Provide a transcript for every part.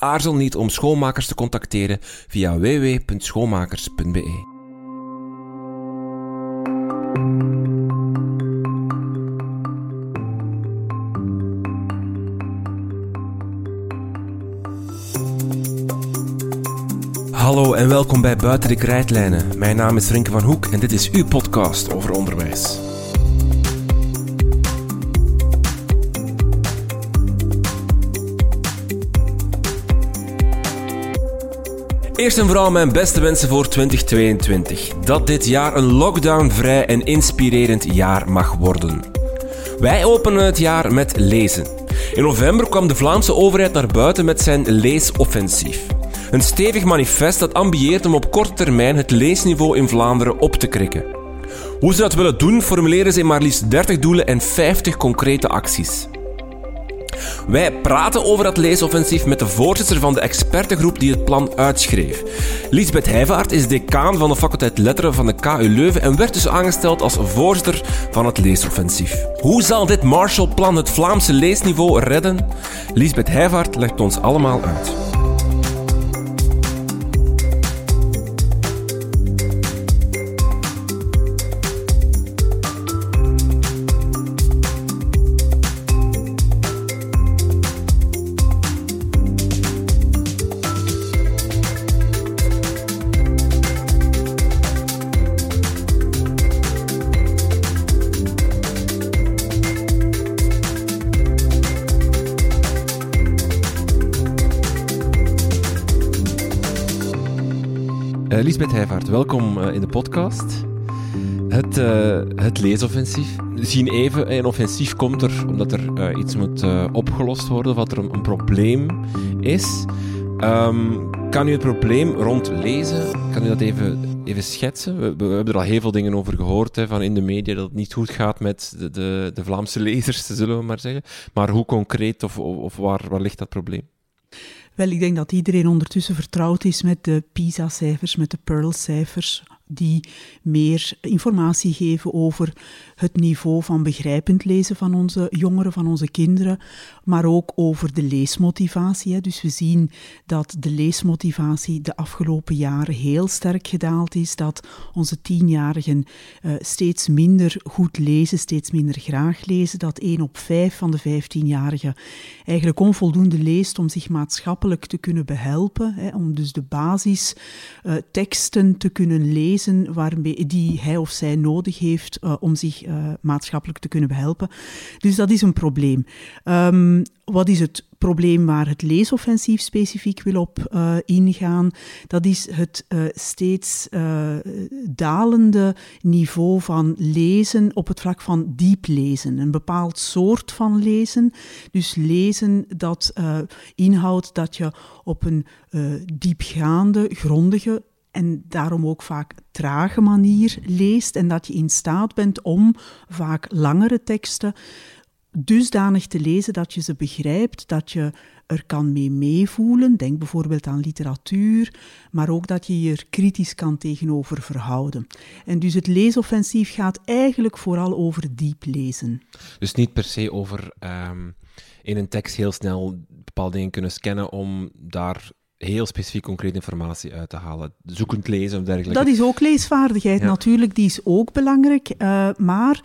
Aarzel niet om schoonmakers te contacteren via www.schoonmakers.be. Hallo en welkom bij Buiten de Krijtlijnen. Mijn naam is Rinke van Hoek en dit is uw podcast over onderwijs. Eerst en vooral mijn beste wensen voor 2022. Dat dit jaar een lockdownvrij en inspirerend jaar mag worden. Wij openen het jaar met lezen. In november kwam de Vlaamse overheid naar buiten met zijn leesoffensief. Een stevig manifest dat ambieert om op korte termijn het leesniveau in Vlaanderen op te krikken. Hoe ze dat willen doen, formuleren ze in maar liefst 30 doelen en 50 concrete acties. Wij praten over dat leesoffensief met de voorzitter van de expertengroep die het plan uitschreef. Lisbeth Heijvaart is decaan van de faculteit Letteren van de KU Leuven en werd dus aangesteld als voorzitter van het leesoffensief. Hoe zal dit Marshallplan het Vlaamse leesniveau redden? Lisbeth Heijvaart legt ons allemaal uit. Lisbeth welkom uh, in de podcast. Het, uh, het leesoffensief. Misschien even, een offensief komt er omdat er iets moet opgelost worden, of dat er een, probleem is. Um, kan u het probleem rond lezen, kan u dat even, even schetsen? We, we, hebben er al heel veel dingen over gehoord hè, van in de media, dat het niet goed gaat met de, de, de Vlaamse lezers, zullen we maar zeggen. Maar hoe concreet of, of, of waar, waar ligt dat probleem? Wel, ik denk dat iedereen ondertussen vertrouwd is met de PISA-cijfers, met de Pearl-cijfers, die meer informatie geven over het niveau van begrijpend lezen van onze jongeren, van onze kinderen, maar ook over de leesmotivatie. Dus we zien dat de leesmotivatie de afgelopen jaren heel sterk gedaald is, dat onze tienjarigen uh, steeds minder goed lezen, steeds minder graag lezen, dat één op vijf van de vijftienjarigen eigenlijk onvoldoende leest om zich maatschappelijk te kunnen behelpen, om dus de basisteksten uh, te kunnen lezen waarmee, die hij of zij nodig heeft uh, om zich maatschappelijk te kunnen behelpen. Dus dat is een probleem. Um, wat is het probleem waar het leesoffensief specifiek wil op uh, ingaan? Dat is het uh, steeds uh, dalende niveau van lezen op het vlak van diep lezen. Een bepaald soort van lezen. Dus lezen dat inhoudt dat je op een diepgaande, grondige en daarom ook vaak trage manier leest en dat je in staat bent om vaak langere teksten dusdanig te lezen dat je ze begrijpt, dat je er kan mee meevoelen. Denk bijvoorbeeld aan literatuur, maar ook dat je je er kritisch kan tegenover verhouden. En dus het leesoffensief gaat eigenlijk vooral over diep lezen. Dus niet per se over um, in een tekst heel snel bepaalde dingen kunnen scannen om daar heel specifiek concrete informatie uit te halen. Zoekend lezen of dergelijke. Dat is ook leesvaardigheid ja. natuurlijk, die is ook belangrijk. Uh, maar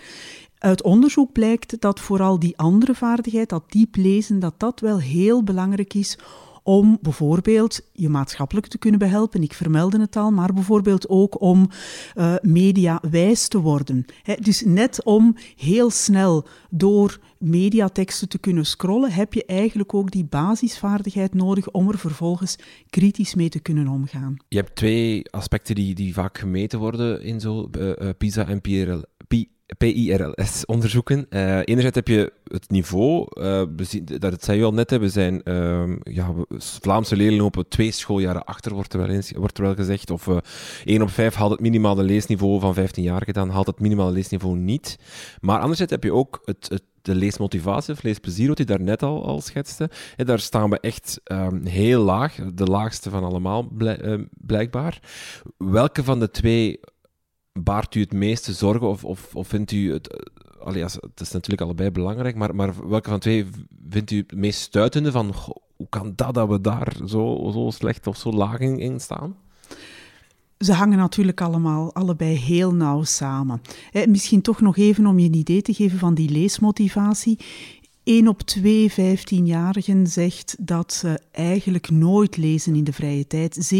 uit onderzoek blijkt dat vooral die andere vaardigheid, dat diep lezen, dat dat wel heel belangrijk is om bijvoorbeeld je maatschappelijk te kunnen behelpen. Ik vermeldde het al, maar bijvoorbeeld ook om uh, mediawijs te worden. Dus net om heel snel door mediateksten te kunnen scrollen, heb je eigenlijk ook die basisvaardigheid nodig om er vervolgens kritisch mee te kunnen omgaan. Je hebt twee aspecten die, die vaak gemeten worden in zo uh, uh, PISA en PRL, PIRLS-onderzoeken. Uh, enerzijds heb je het niveau, uh, zien, dat zei je al net, we zijn, uh, ja, Vlaamse leerlingen lopen twee schooljaren achter, wordt er wel, eens, wordt er wel gezegd. Of uh, 1 op 5 haalt het minimale leesniveau van 15 jaar gedaan, haalt het minimale leesniveau niet. Maar anderzijds heb je ook het, het de leesmotivatie of leesplezier, wat je daarnet al, al schetste. En daar staan we echt um, heel laag, de laagste van allemaal bl blijkbaar. Welke van de twee baart u het meeste zorgen of, of, of vindt u het... Allee, het is natuurlijk allebei belangrijk, maar, maar welke van twee vindt u het meest stuitende van hoe kan dat dat we daar zo, zo slecht of zo laag in, in staan? Ze hangen natuurlijk allemaal allebei heel nauw samen. misschien toch nog even om je een idee te geven van die leesmotivatie. 1 op twee 15-jarigen zegt dat ze eigenlijk nooit lezen in de vrije tijd. 17%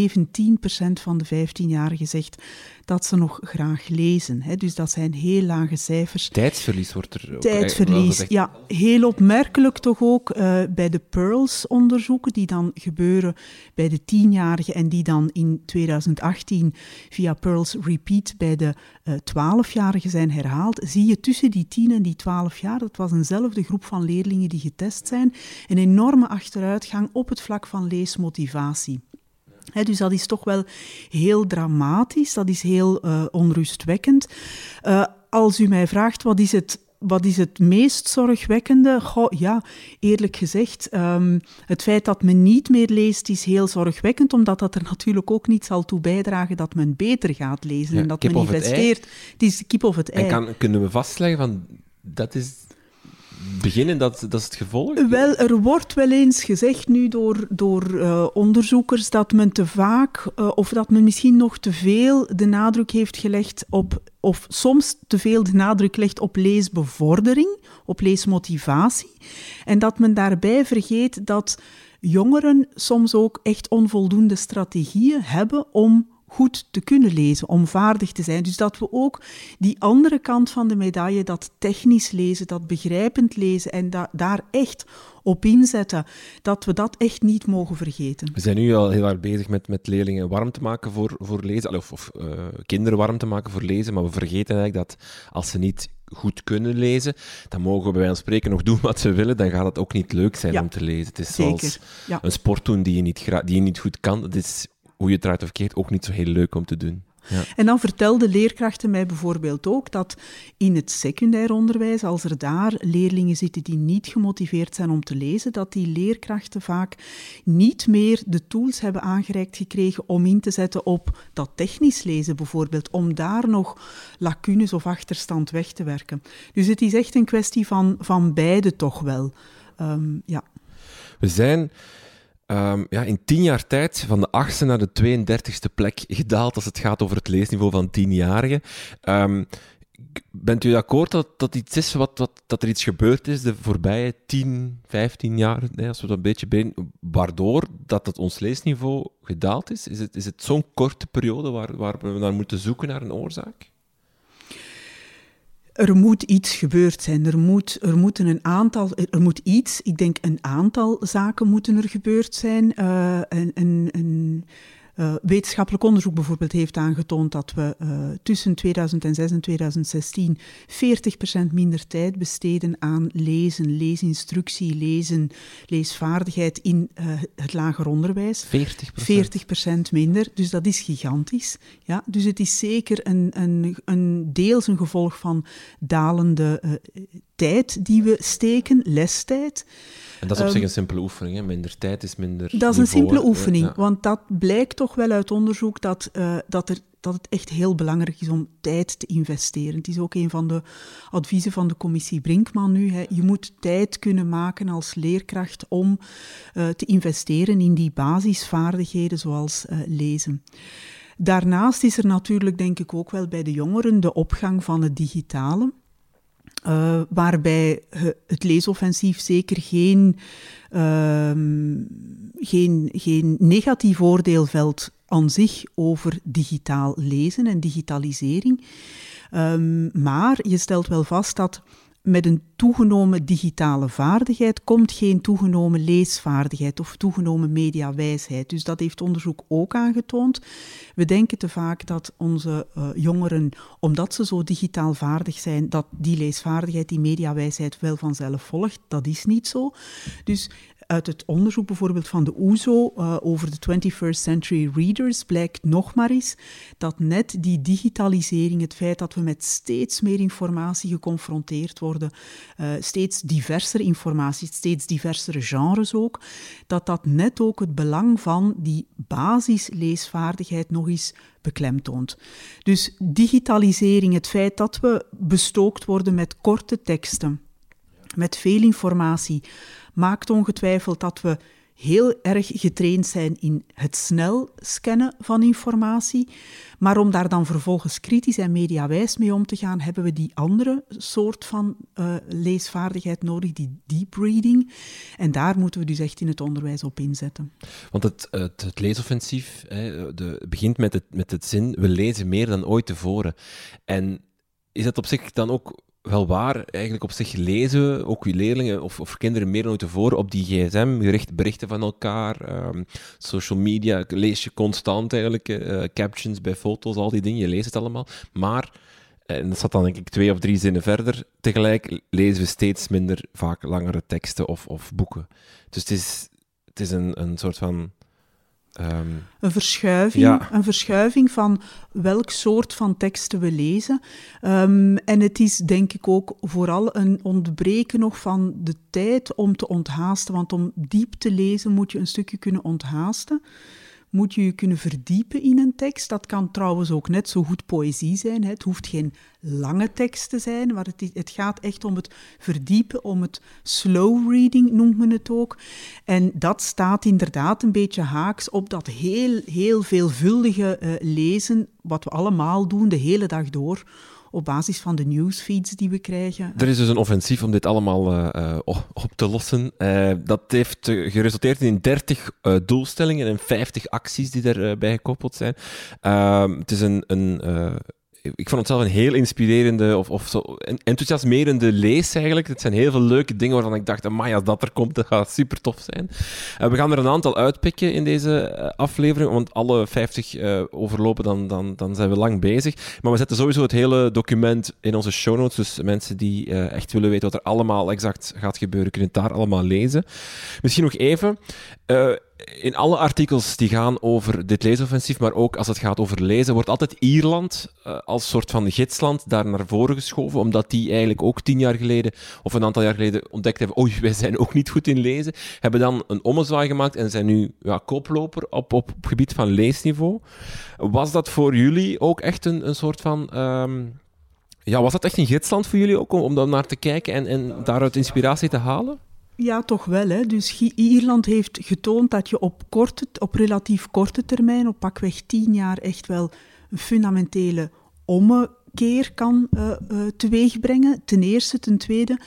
van de 15-jarigen zegt dat ze nog graag lezen. Hè. Dus dat zijn heel lage cijfers. Tijdsverlies wordt er ook Tijdsverlies, ja. Heel opmerkelijk toch ook uh, bij de Pearls-onderzoeken die dan gebeuren bij de tienjarigen en die dan in 2018 via Pearls Repeat bij de uh, twaalfjarigen zijn herhaald, zie je tussen die 10 en die 12 jaar, dat was eenzelfde groep van leerlingen die getest zijn, een enorme achteruitgang op het vlak van leesmotivatie dus dat is toch wel heel dramatisch, dat is heel uh, onrustwekkend. Uh, als u mij vraagt wat is het wat is het meest zorgwekkende? Goh, ja, eerlijk gezegd, um, het feit dat men niet meer leest is heel zorgwekkend, omdat dat er natuurlijk ook niet zal toe bijdragen dat men beter gaat lezen ja, en dat men investeert. Het, het is de kip of het ei. En kan, kunnen we vastleggen van dat is beginnen, dat, dat is het gevolg? Wel, er wordt wel eens gezegd nu door, door uh, onderzoekers dat men te vaak, uh, of dat men misschien nog te veel de nadruk heeft gelegd op, of soms te veel de nadruk legt op leesbevordering, op leesmotivatie. En dat men daarbij vergeet dat jongeren soms ook echt onvoldoende strategieën hebben om goed te kunnen lezen, om vaardig te zijn. Dus dat we ook die andere kant van de medaille, dat technisch lezen, dat begrijpend lezen en da daar echt op inzetten, dat we dat echt niet mogen vergeten. We zijn nu al heel erg bezig met, met leerlingen warm te maken voor, voor lezen, of, of uh, kinderen warm te maken voor lezen, maar we vergeten eigenlijk dat als ze niet goed kunnen lezen, dan mogen we bij van spreken nog doen wat ze willen, dan gaat het ook niet leuk zijn om te lezen. Het is Zeker. zoals ja. een sport doen die je, niet die je niet goed kan. Het is hoe je het draait of keert, ook niet zo heel leuk om te doen. Ja. En dan vertelden leerkrachten mij bijvoorbeeld ook dat in het secundair onderwijs, als er daar leerlingen zitten die niet gemotiveerd zijn om te lezen, dat die leerkrachten vaak niet meer de tools hebben aangereikt gekregen om in te zetten op dat technisch lezen bijvoorbeeld, om daar nog lacunes of achterstand weg te werken. Dus het is echt een kwestie van, van beide toch wel. Um, ja. We zijn Um, ja, in tien jaar tijd van de achtste naar de 32e plek gedaald als het gaat over het leesniveau van tienjarigen. Um, bent u akkoord dat dat iets is wat, dat er iets gebeurd is de voorbije 10, 15 jaar, als we dat een beetje ben, waardoor dat ons leesniveau gedaald is? Is het, is het zo'n korte periode waar, waar we naar moeten zoeken naar een oorzaak? Er moet iets gebeurd zijn. Er, moet, er, moeten een aantal, er moet iets, ik denk een aantal zaken moeten er gebeurd zijn. Uh, een, een, een uh, wetenschappelijk onderzoek bijvoorbeeld heeft aangetoond dat we uh, tussen 2006 en 2016 40% minder tijd besteden aan lezen, leesinstructie, lezen, leesvaardigheid in uh, het lager onderwijs. 40%? 40% minder, dus dat is gigantisch. Ja? Dus het is zeker een, een, een deels een gevolg van dalende tijd die we steken, lestijd. En dat is op zich ehm, een simpele oefening, hè? minder tijd is minder. Dat is een simpele oefening, want dat blijkt toch wel uit onderzoek dat, uh, dat, er, dat het echt heel belangrijk is om tijd te investeren. Het is ook een van de adviezen van de commissie Brinkman nu. Hè. Je moet tijd kunnen maken als leerkracht om uh, te investeren in die basisvaardigheden zoals uh, lezen. Daarnaast is er natuurlijk, denk ik, ook wel bij de jongeren de opgang van het digitale. Uh, waarbij het leesoffensief zeker geen, uh, geen, geen negatief oordeel velt aan zich over digitaal lezen en digitalisering. Um, maar je stelt wel vast dat met een toegenomen digitale vaardigheid komt geen toegenomen leesvaardigheid of toegenomen mediawijsheid. Dus dat heeft onderzoek ook aangetoond. We denken te vaak dat onze uh, jongeren, omdat ze zo digitaal vaardig zijn, dat die leesvaardigheid, die mediawijsheid wel vanzelf volgt. Dat is niet zo. Dus uit het onderzoek bijvoorbeeld van de OESO uh, eh, over de 21st Century Readers blijkt nog maar eens dat net die digitalisering, het feit dat we met steeds meer informatie geconfronteerd worden, uh, steeds diversere informatie, steeds diversere genres ook, dat dat net ook het belang van die basisleesvaardigheid nog eens beklemtoont. Dus digitalisering, het feit dat we bestookt worden met korte teksten, met veel informatie, maakt ongetwijfeld dat we heel erg getraind zijn in het snel scannen van informatie. Maar om daar dan vervolgens kritisch en mediawijs mee om te gaan, hebben we die andere soort van uh, leesvaardigheid nodig, die deep reading. En daar moeten we dus echt in het onderwijs op inzetten. Want het, het, het leesoffensief hè, de, begint met het, met het zin, we lezen meer dan ooit tevoren. En is dat op zich dan ook wel waar. Eigenlijk op zich lezen, ook je leerlingen of, of kinderen meer dan ooit tevoren op die gsm, gericht berichten van elkaar, ehm, social media, lees je constant eigenlijk, uh, captions bij foto's, al die dingen, je leest het allemaal. Maar, en dat zat dan denk ik twee of drie zinnen verder, tegelijk lezen we steeds minder vaak langere teksten of, of boeken. Dus het is, het is een, een soort van Ehm, een, verschuiving, een verschuiving van welk soort van teksten we lezen. Ehm, en het is denk ik ook vooral een ontbreken nog van de tijd om te onthaasten. Want om diep te lezen moet je een stukje kunnen onthaasten moet je je kunnen verdiepen in een tekst. Dat kan trouwens ook net zo goed poëzie zijn. Het hoeft geen lange tekst te zijn, maar het, het gaat echt om het verdiepen, om het slow reading noemt men het ook. En dat staat inderdaad een beetje haaks op dat heel, heel veelvuldige uh, lezen, wat we allemaal doen de hele dag door op basis van de newsfeeds die we krijgen. Er is dus een offensief om dit allemaal uh, op te lossen. Uh, dat heeft geresulteerd in 30 doelstellingen en 50 acties die daarbij gekoppeld zijn. Ehm, het is een, een ik vond het zelf een heel inspirerende of, of zo enthousiasmerende lees eigenlijk. Het zijn heel veel leuke dingen waarvan ik dacht, amai, als dat er komt, dat gaat super tof zijn. Uh, we gaan er een aantal uitpikken in deze uh, aflevering, want alle 50 uh, eh, overlopen, dan, dan, dan zijn we lang bezig. Maar we zetten sowieso het hele document in onze show notes, dus mensen die echt willen weten wat er allemaal exact gaat gebeuren, kunnen het daar allemaal lezen. Misschien nog even, in alle artikels die gaan over dit leesoffensief, maar ook als het gaat over lezen, wordt altijd Ierland uh, als soort van gidsland daar naar voren geschoven, omdat die eigenlijk ook tien jaar geleden, of een aantal jaar geleden, ontdekt hebben, oei, wij zijn ook niet goed in lezen, hebben dan een ommezwaai gemaakt en zijn nu ja, koploper op, op, op gebied van leesniveau. Was dat voor jullie ook echt een, een soort van... Um, ja, was dat echt een gidsland voor jullie ook, om, om daar naar te kijken en, en daaruit inspiratie te halen? Ja, toch wel. Hè. Dus Ierland heeft getoond dat je op, korte, op relatief korte termijn, op pakweg tien jaar, echt wel een fundamentele ommekeer kan uh, uh, teweegbrengen. Ten eerste. Ten tweede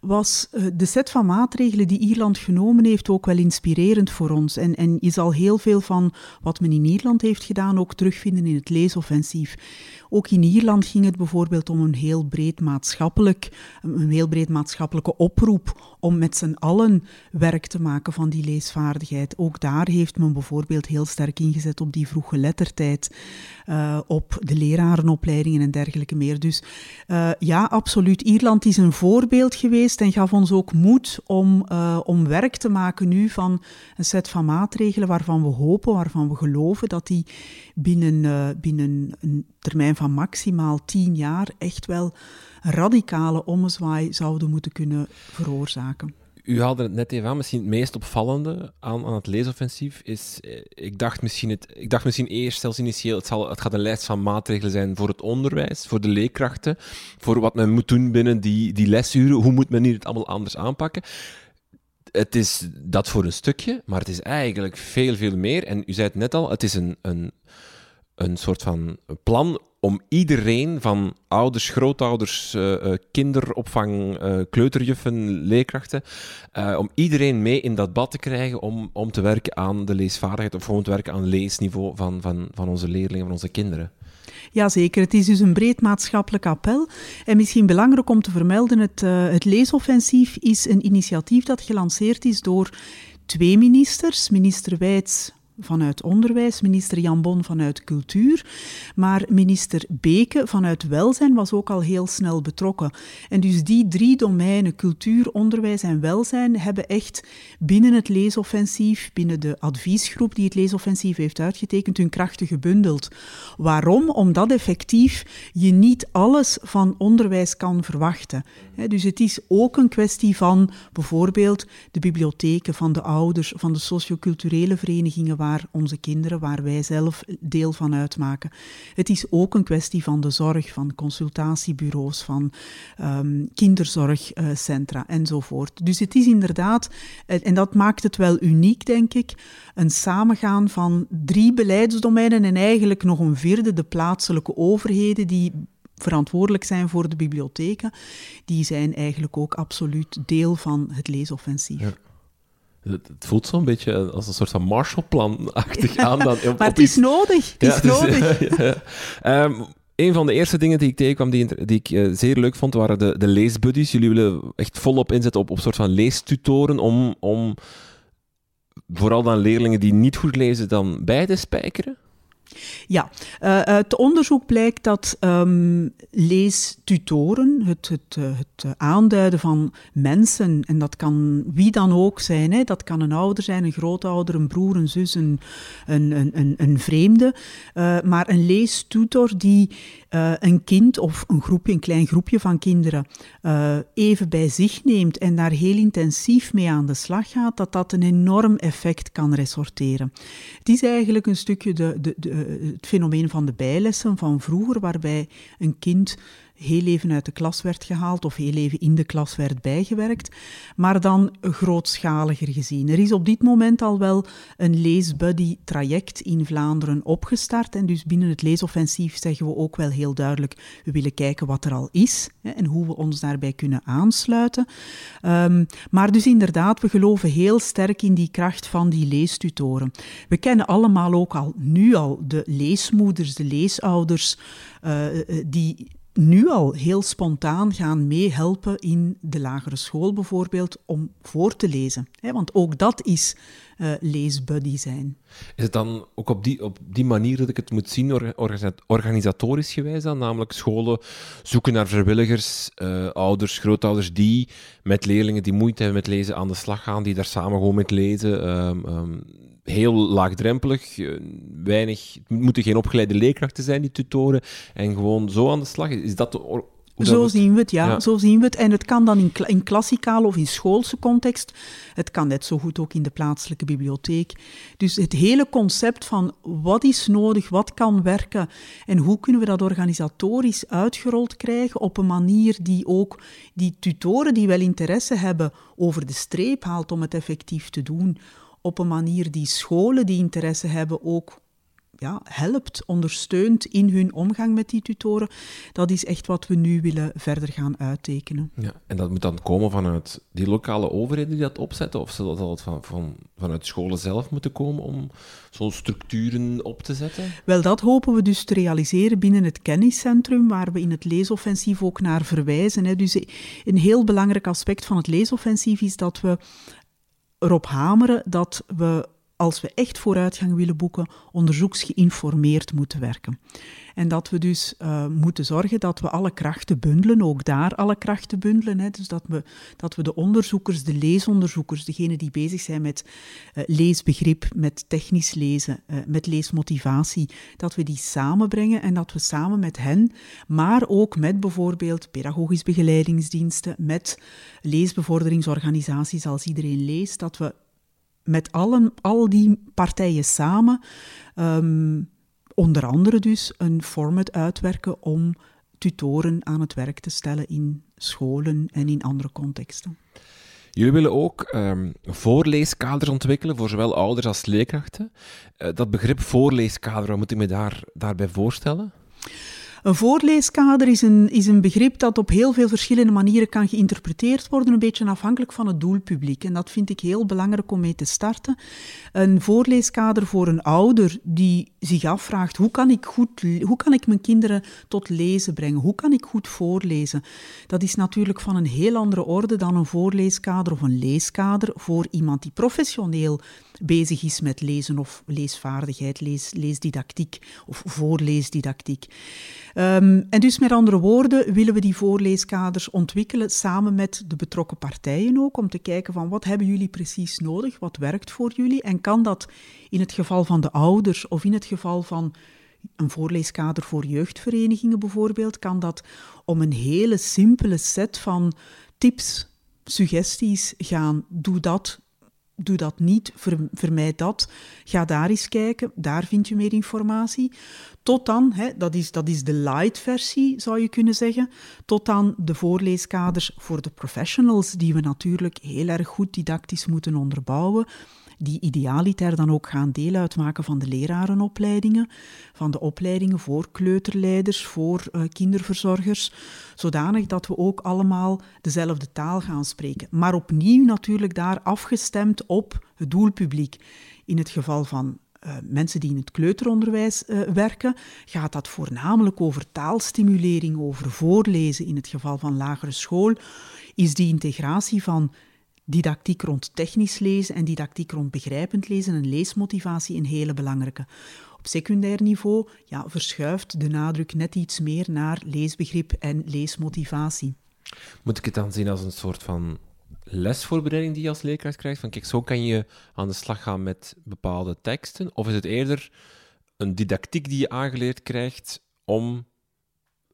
was uh, de set van maatregelen die Ierland genomen heeft ook wel inspirerend voor ons. En, en je zal heel veel van wat men in Ierland heeft gedaan ook terugvinden in het leesoffensief. Ook in Ierland ging het bijvoorbeeld om een heel breed maatschappelijk, een heel breed maatschappelijke oproep om met z'n allen werk te maken van die leesvaardigheid. Ook daar heeft men bijvoorbeeld heel sterk ingezet op die vroege lettertijd, uh, op de lerarenopleidingen en dergelijke meer. Dus uh, ja, absoluut. Ierland is een voorbeeld geweest en gaf ons ook moed om, uh, om werk te maken nu van een set van maatregelen waarvan we hopen, waarvan we geloven dat die binnen, binnen een termijn van maximaal tien jaar echt wel radicale ommezwaai zouden moeten kunnen veroorzaken. U haalde het net even aan, misschien het meest opvallende aan, aan het leesoffensief is, eh, ik dacht misschien, het, ik dacht misschien eerst zelfs initieel, het, zal, het gaat een lijst van maatregelen zijn voor het onderwijs, voor de leerkrachten, voor wat men moet doen binnen die, die lesuren, hoe moet men hier het allemaal anders aanpakken. Het is dat voor een stukje, maar het is eigenlijk veel, veel meer. En u zei het net al, het is een, een een soort van plan om iedereen, van ouders, grootouders, uh, kinderopvang, uh, kleuterjuffen, leerkrachten, om iedereen mee in dat bad te krijgen om, om te werken aan de leesvaardigheid of om te werken aan leesniveau van, van, van onze leerlingen, van onze kinderen. Jazeker, het is dus een breed maatschappelijk appel. En misschien belangrijk om te vermelden, het, uh, het leesoffensief is een initiatief dat gelanceerd is door twee ministers, minister Wijts vanuit onderwijs, minister Jan Bon vanuit cultuur, maar minister Beke vanuit welzijn was ook al heel snel betrokken. En dus die drie domeinen, cultuur, onderwijs en welzijn, hebben echt binnen het leesoffensief, binnen de adviesgroep die het leesoffensief heeft uitgetekend, hun krachten gebundeld. Waarom? Omdat effectief je niet alles van onderwijs kan verwachten. Dus het is ook een kwestie van bijvoorbeeld de bibliotheken, van de ouders, van de socioculturele verenigingen waar onze kinderen, waar wij zelf deel van uitmaken. Het is ook een kwestie van de zorg, van consultatiebureaus, van um, kinderzorgcentra enzovoort. Dus het is inderdaad, en dat maakt het wel uniek, denk ik, een samengaan van drie beleidsdomeinen en eigenlijk nog een vierde, de plaatselijke overheden, die verantwoordelijk zijn voor de bibliotheken, die zijn eigenlijk ook absoluut deel van het leesoffensief. Het, voelt zo'n beetje als een soort van Marshallplan-achtig aan. Dan, maar het is nodig. Het is nodig. um, een van de eerste dingen die ik tegenkwam, die, die ik uh, zeer leuk vond, waren de, de leesbuddies. Jullie willen echt volop inzetten op, op soort van leestutoren om, om vooral dan leerlingen die niet goed lezen dan bij te spijkeren? Ja, uh, uit onderzoek blijkt dat um, leestutoren, het, het, uh, het, aanduiden van mensen, en dat kan wie dan ook zijn, hè, dat kan een ouder zijn, een grootouder, een broer, een zus, een, een, een, een vreemde, uh, maar een leestutor die een kind of een groepje, een klein groepje van kinderen even bij zich neemt en daar heel intensief mee aan de slag gaat, dat dat een enorm effect kan resorteren. Het is eigenlijk een stukje de, de, de eh, het fenomeen van de bijlessen van vroeger, waarbij een kind heel even uit de klas werd gehaald of heel even in de klas werd bijgewerkt, maar dan grootschaliger gezien. Er is op dit moment al wel een leesbuddy-traject in Vlaanderen opgestart en dus binnen het leesoffensief zeggen we ook wel heel duidelijk, we willen kijken wat er al is hè, en hoe we ons daarbij kunnen aansluiten. Um, maar dus inderdaad, we geloven heel sterk in die kracht van die leestutoren. We kennen allemaal ook al nu al de leesmoeders, de leesouders, uh, die nu al heel spontaan gaan meehelpen in de lagere school bijvoorbeeld om voor te lezen. Want ook dat is uh, leesbuddy zijn. Is het dan ook op die, op die manier dat ik het moet zien, organisatorisch gewijs dan? Namelijk scholen zoeken naar vrijwilligers, uh, ouders, grootouders die met leerlingen die moeite hebben met lezen aan de slag gaan, die daar samen gewoon met lezen. Um, um, heel laagdrempelig, eh, weinig, het moeten geen opgeleide leerkrachten zijn, die tutoren, en gewoon zo aan de slag. Is dat de zo zien we het, ja, Zo zien we het. En het kan dan in, in klassikale of in schoolse context. Het kan net zo goed ook in de plaatselijke bibliotheek. Dus het hele concept van wat is nodig, wat kan werken en hoe kunnen we dat organisatorisch uitgerold krijgen op een manier die ook die tutoren die wel interesse hebben over de streep haalt om het effectief te doen op een manier die scholen die interesse hebben ook ja, helpt, ondersteunt in hun omgang met die tutoren. Dat is echt wat we nu willen verder gaan uittekenen. Ja, en dat moet dan komen vanuit die lokale overheden die dat opzetten? Of zal dat van, van, vanuit scholen zelf moeten komen om zo'n structuren op te zetten? Wel, dat hopen we dus te realiseren binnen het kenniscentrum, waar we in het leesoffensief ook naar verwijzen. Hè. Dus een heel belangrijk aspect van het leesoffensief is dat we erop hameren dat we, als we echt vooruitgang willen boeken, onderzoeksgeïnformeerd moeten werken. En dat we dus uh, moeten zorgen dat we alle krachten bundelen, ook daar alle krachten bundelen. Hè. Dus dat we, dat we de onderzoekers, de leesonderzoekers, degenen die bezig zijn met uh, leesbegrip, met technisch lezen, uh, met leesmotivatie, dat we die samenbrengen en dat we samen met hen, maar ook met bijvoorbeeld pedagogisch begeleidingsdiensten, met leesbevorderingsorganisaties als iedereen leest, dat we met allen, al die partijen samen um, onder andere dus een format uitwerken om tutoren aan het werk te stellen in scholen en in andere contexten. Jullie willen ook um, voorleeskaders ontwikkelen voor zowel ouders als leerkrachten. Uh, dat begrip voorleeskader, wat moet ik me daar, daarbij voorstellen? Een voorleeskader is een, is een begrip dat op heel veel verschillende manieren kan geïnterpreteerd worden, een beetje afhankelijk van het doelpubliek. En dat vind ik heel belangrijk om mee te starten. Een voorleeskader voor een ouder die zich afvraagt, hoe kan ik, goed, hoe kan ik mijn kinderen tot lezen brengen? Hoe kan ik goed voorlezen? Dat is natuurlijk van een heel andere orde dan een voorleeskader of een leeskader voor iemand die professioneel bezig is met lezen of leesvaardigheid, lees, leesdidactiek of voorleesdidactiek. Um, en dus met andere woorden willen we die voorleeskaders ontwikkelen samen met de betrokken partijen ook, om te kijken van wat hebben jullie precies nodig, wat werkt voor jullie en kan dat in het geval van de ouders of in het geval van een voorleeskader voor jeugdverenigingen bijvoorbeeld, kan dat om een hele simpele set van tips, suggesties gaan. Doe dat, doe dat niet, vermijd dat. Ga daar eens kijken, daar vind je meer informatie. Tot dan, hè, dat, is, dat is de light versie zou je kunnen zeggen, tot dan de voorleeskaders voor de professionals, die we natuurlijk heel erg goed didactisch moeten onderbouwen die idealiter dan ook gaan deel uitmaken van de lerarenopleidingen, van de opleidingen voor kleuterleiders, voor uh, kinderverzorgers, zodanig dat we ook allemaal dezelfde taal gaan spreken. Maar opnieuw natuurlijk daar afgestemd op het doelpubliek. In het geval van uh, mensen die in het kleuteronderwijs uh, werken, gaat dat voornamelijk over taalstimulering, over voorlezen. In het geval van lagere school is die integratie van didactiek rond technisch lezen en didactiek rond begrijpend lezen en leesmotivatie een hele belangrijke. Op secundair niveau ja, verschuift de nadruk net iets meer naar leesbegrip en leesmotivatie. Moet ik het dan zien als een soort van lesvoorbereiding die je als leerkracht krijgt? Van kijk, zo kan je aan de slag gaan met bepaalde teksten? Of is het eerder een didactiek die je aangeleerd krijgt om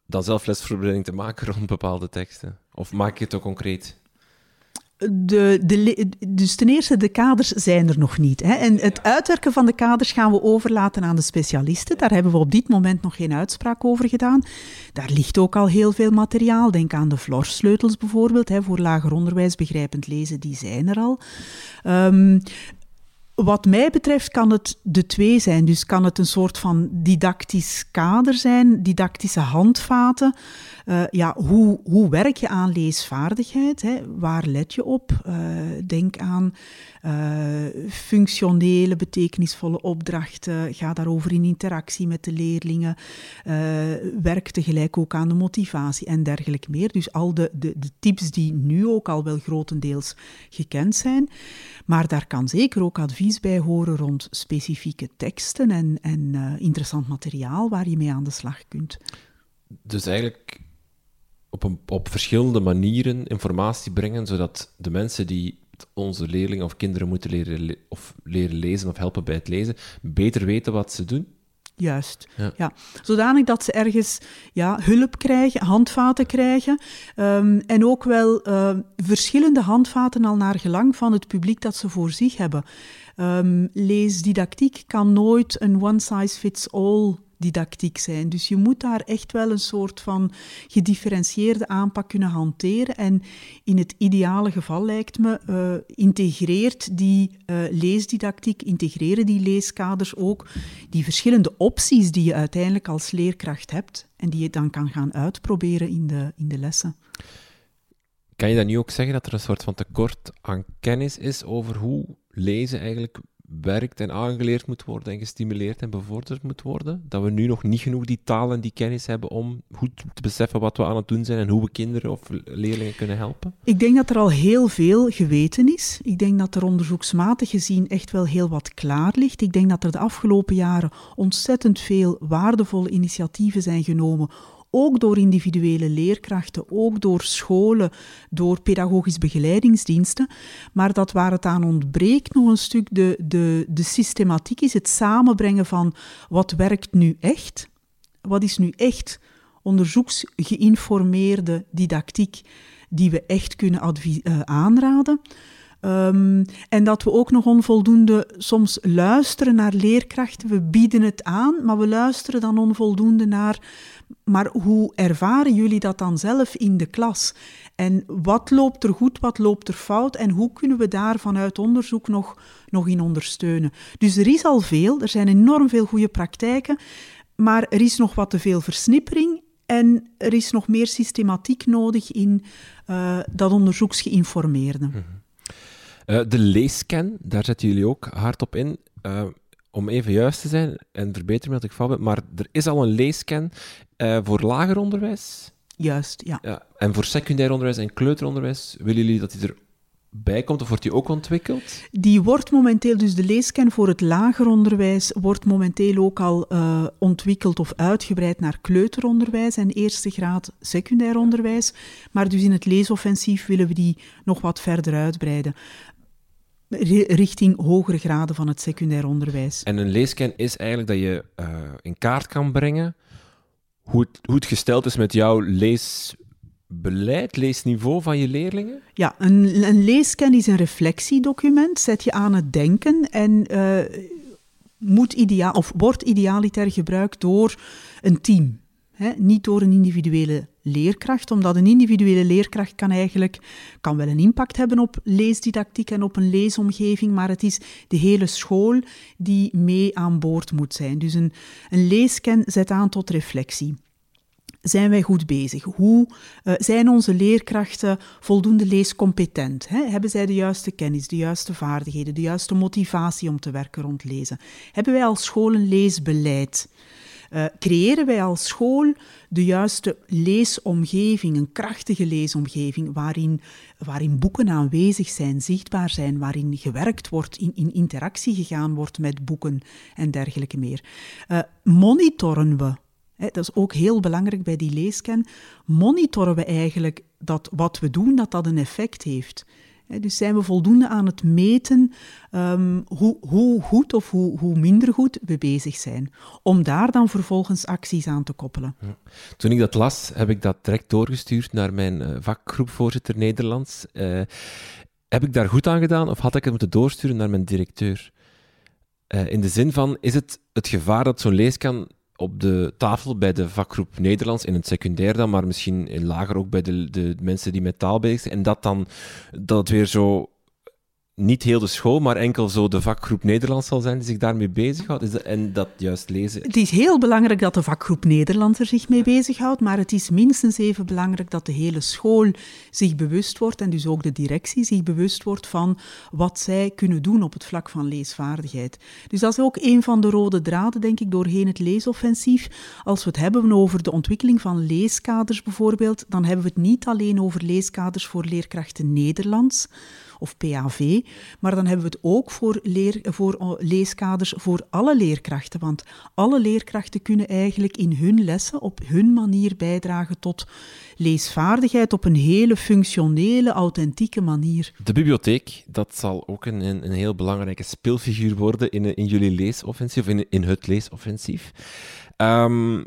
dan zelf lesvoorbereiding te maken rond bepaalde teksten? Of maak je het ook concreet? De, de, dus ten eerste, de kaders zijn er nog niet. Hè. En het uitwerken van de kaders gaan we overlaten aan de specialisten. Daar hebben we op dit moment nog geen uitspraak over gedaan. Daar ligt ook al heel veel materiaal. Denk aan de florsleutels bijvoorbeeld, hè, voor lager onderwijs begrijpend lezen, die zijn er al. Um, wat mij betreft kan het de twee zijn. Dus kan het een soort van didactisch kader zijn, didactische handvaten. Uh, ja, hoe, hoe werk je aan leesvaardigheid? Hè? Waar let je op? Uh, denk aan uh, functionele, betekenisvolle opdrachten. Ga daarover in interactie met de leerlingen. werk tegelijk ook aan de motivatie en dergelijke meer. Dus al de, de, de tips die nu ook al wel grotendeels gekend zijn. Maar daar kan zeker ook advies bij horen rond specifieke teksten en, en interessant materiaal waar je mee aan de slag kunt. Dus eigenlijk op, op verschillende manieren informatie brengen, zodat de mensen die onze leerlingen of kinderen moeten leren, of leren lezen of helpen bij het lezen, beter weten wat ze doen? Juist, ja. Zodanig dat ze ergens ja, hulp krijgen, handvaten krijgen. Um, en ook wel uh, verschillende handvaten al naar gelang van het publiek dat ze voor zich hebben. Um, leesdidactiek kan nooit een one-size-fits-all didactiek zijn. Dus je moet daar echt wel een soort van gedifferentieerde aanpak kunnen hanteren. En in het ideale geval lijkt me, uh, integreert die uh, leesdidactiek, integreren die leeskaders ook die verschillende opties die je uiteindelijk als leerkracht hebt en die je dan kan gaan uitproberen in de, in de lessen. Kan je dan nu ook zeggen dat er een soort van tekort aan kennis is over hoe lezen eigenlijk werkt en aangeleerd moet worden en gestimuleerd en bevorderd moet worden. Dat we nu nog niet genoeg die taal en die kennis hebben om goed te beseffen wat we aan het doen zijn en hoe we kinderen of leerlingen kunnen helpen? Ik denk dat er al heel veel geweten is. Ik denk dat er onderzoeksmatig gezien echt wel heel wat klaar ligt. Ik denk dat er de afgelopen jaren ontzettend veel waardevolle initiatieven zijn genomen ook door individuele leerkrachten, ook door scholen, door pedagogisch begeleidingsdiensten. Maar dat waar het aan ontbreekt nog een stuk de, de, de systematiek is, het samenbrengen van wat werkt nu echt, wat is nu echt onderzoeksgeïnformeerde didactiek die we echt kunnen uh, aanraden. Um, en dat we ook nog onvoldoende soms luisteren naar leerkrachten. We bieden het aan, maar we luisteren dan onvoldoende naar. Maar hoe ervaren jullie dat dan zelf in de klas? En wat loopt er goed, wat loopt er fout? En hoe kunnen we daar vanuit onderzoek nog, nog in ondersteunen? Dus er is al veel, er zijn enorm veel goede praktijken. Maar er is nog wat te veel versnippering En er is nog meer systematiek nodig in uh, dat onderzoeksgeïnformeerde. -hmm. De leescan, daar zetten jullie ook hard op in. Uh, om even juist te zijn, en verbeter me dat ik fout ben, maar er is al een leescan voor lager onderwijs. Juist, ja. ja. En voor secundair onderwijs en kleuteronderwijs, willen jullie dat die er bijkomt of wordt die ook ontwikkeld? Die wordt momenteel, dus de leescan voor het lager onderwijs, wordt momenteel ook al uh, ontwikkeld of uitgebreid naar kleuteronderwijs en eerste graad secundair onderwijs. Maar dus in het leesoffensief willen we die nog wat verder uitbreiden. Richting hogere graden van het secundair onderwijs. En een leescan is eigenlijk dat je uh, in kaart kan brengen hoe het, hoe het gesteld is met jouw lees beleid, leesniveau van je leerlingen? Ja, een, een leescan is een reflectiedocument, zet je aan het denken en uh, moet ideaal, of wordt idealiter gebruikt door een team. Hè? Niet door een individuele leerkracht, omdat een individuele leerkracht kan eigenlijk kan wel een impact hebben op leesdidactiek en op een leesomgeving, maar het is de hele school die mee aan boord moet zijn. Dus een, een leescan zet aan tot reflectie zijn wij goed bezig? Hoe uh, zijn onze leerkrachten voldoende leescompetent? Hebben zij de juiste kennis, de juiste vaardigheden, de juiste motivatie om te werken rond lezen? Hebben wij als school een leesbeleid? Uh, creëren wij als school de juiste leesomgeving, een krachtige leesomgeving, waarin, waarin boeken aanwezig zijn, zichtbaar zijn, waarin gewerkt wordt, in, in interactie gegaan wordt met boeken en dergelijke meer. Uh, monitoren we dat is ook heel belangrijk bij die leescan. Monitoren we eigenlijk dat wat we doen, dat dat een effect heeft. Dus zijn we voldoende aan het meten um, hoe, hoe, goed of hoe, hoe, minder goed we bezig zijn. Om daar dan vervolgens acties aan te koppelen. Toen ik dat las, heb ik dat direct doorgestuurd naar mijn uh, vakgroepvoorzitter Nederlands. Uh, heb ik daar goed aan gedaan of had ik het moeten doorsturen naar mijn directeur? Uh, in de zin van, is het het gevaar dat zo'n leescan op de tafel bij de vakgroep Nederlands, in het secundair dan, maar misschien in lager ook bij de, de mensen die met taal bezig zijn. En dat dan dat het weer zo niet heel de school, maar enkel zo de vakgroep Nederlands zal zijn die zich daarmee bezighoudt. En dat juist lezen. Het is heel belangrijk dat de vakgroep Nederlands er zich mee bezighoudt, maar het is minstens even belangrijk dat de hele school zich bewust wordt, en dus ook de directie zich bewust wordt van wat zij kunnen doen op het vlak van leesvaardigheid. Dus dat is ook een van de rode draden, denk ik, doorheen het leesoffensief. Als we het hebben over de ontwikkeling van leeskaders bijvoorbeeld, dan hebben we het niet alleen over leeskaders voor leerkrachten Nederlands, of PAV. Maar dan hebben we het ook voor, leer, voor eh, leeskaders voor alle leerkrachten. Want alle leerkrachten kunnen eigenlijk in hun lessen op hun manier bijdragen tot leesvaardigheid op een hele functionele, authentieke manier. De bibliotheek, dat zal ook een, een, heel belangrijke speelfiguur worden in, in jullie leesoffensief, in, in het leesoffensief. Um,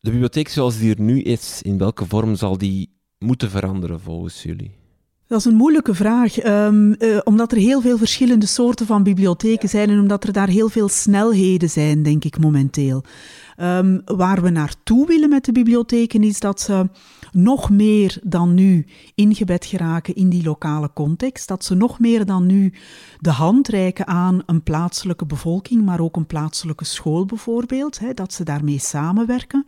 de bibliotheek zoals die er nu is, in welke vorm zal die moeten veranderen volgens jullie? Dat is een moeilijke vraag, um, uh, omdat er heel veel verschillende soorten van bibliotheken zijn en omdat er daar heel veel snelheden zijn, denk ik momenteel. Um, waar we naartoe willen met de bibliotheken is dat ze nog meer dan nu ingebed geraken in die lokale context. Dat ze nog meer dan nu de hand reiken aan een plaatselijke bevolking, maar ook een plaatselijke school bijvoorbeeld. Hè, dat ze daarmee samenwerken.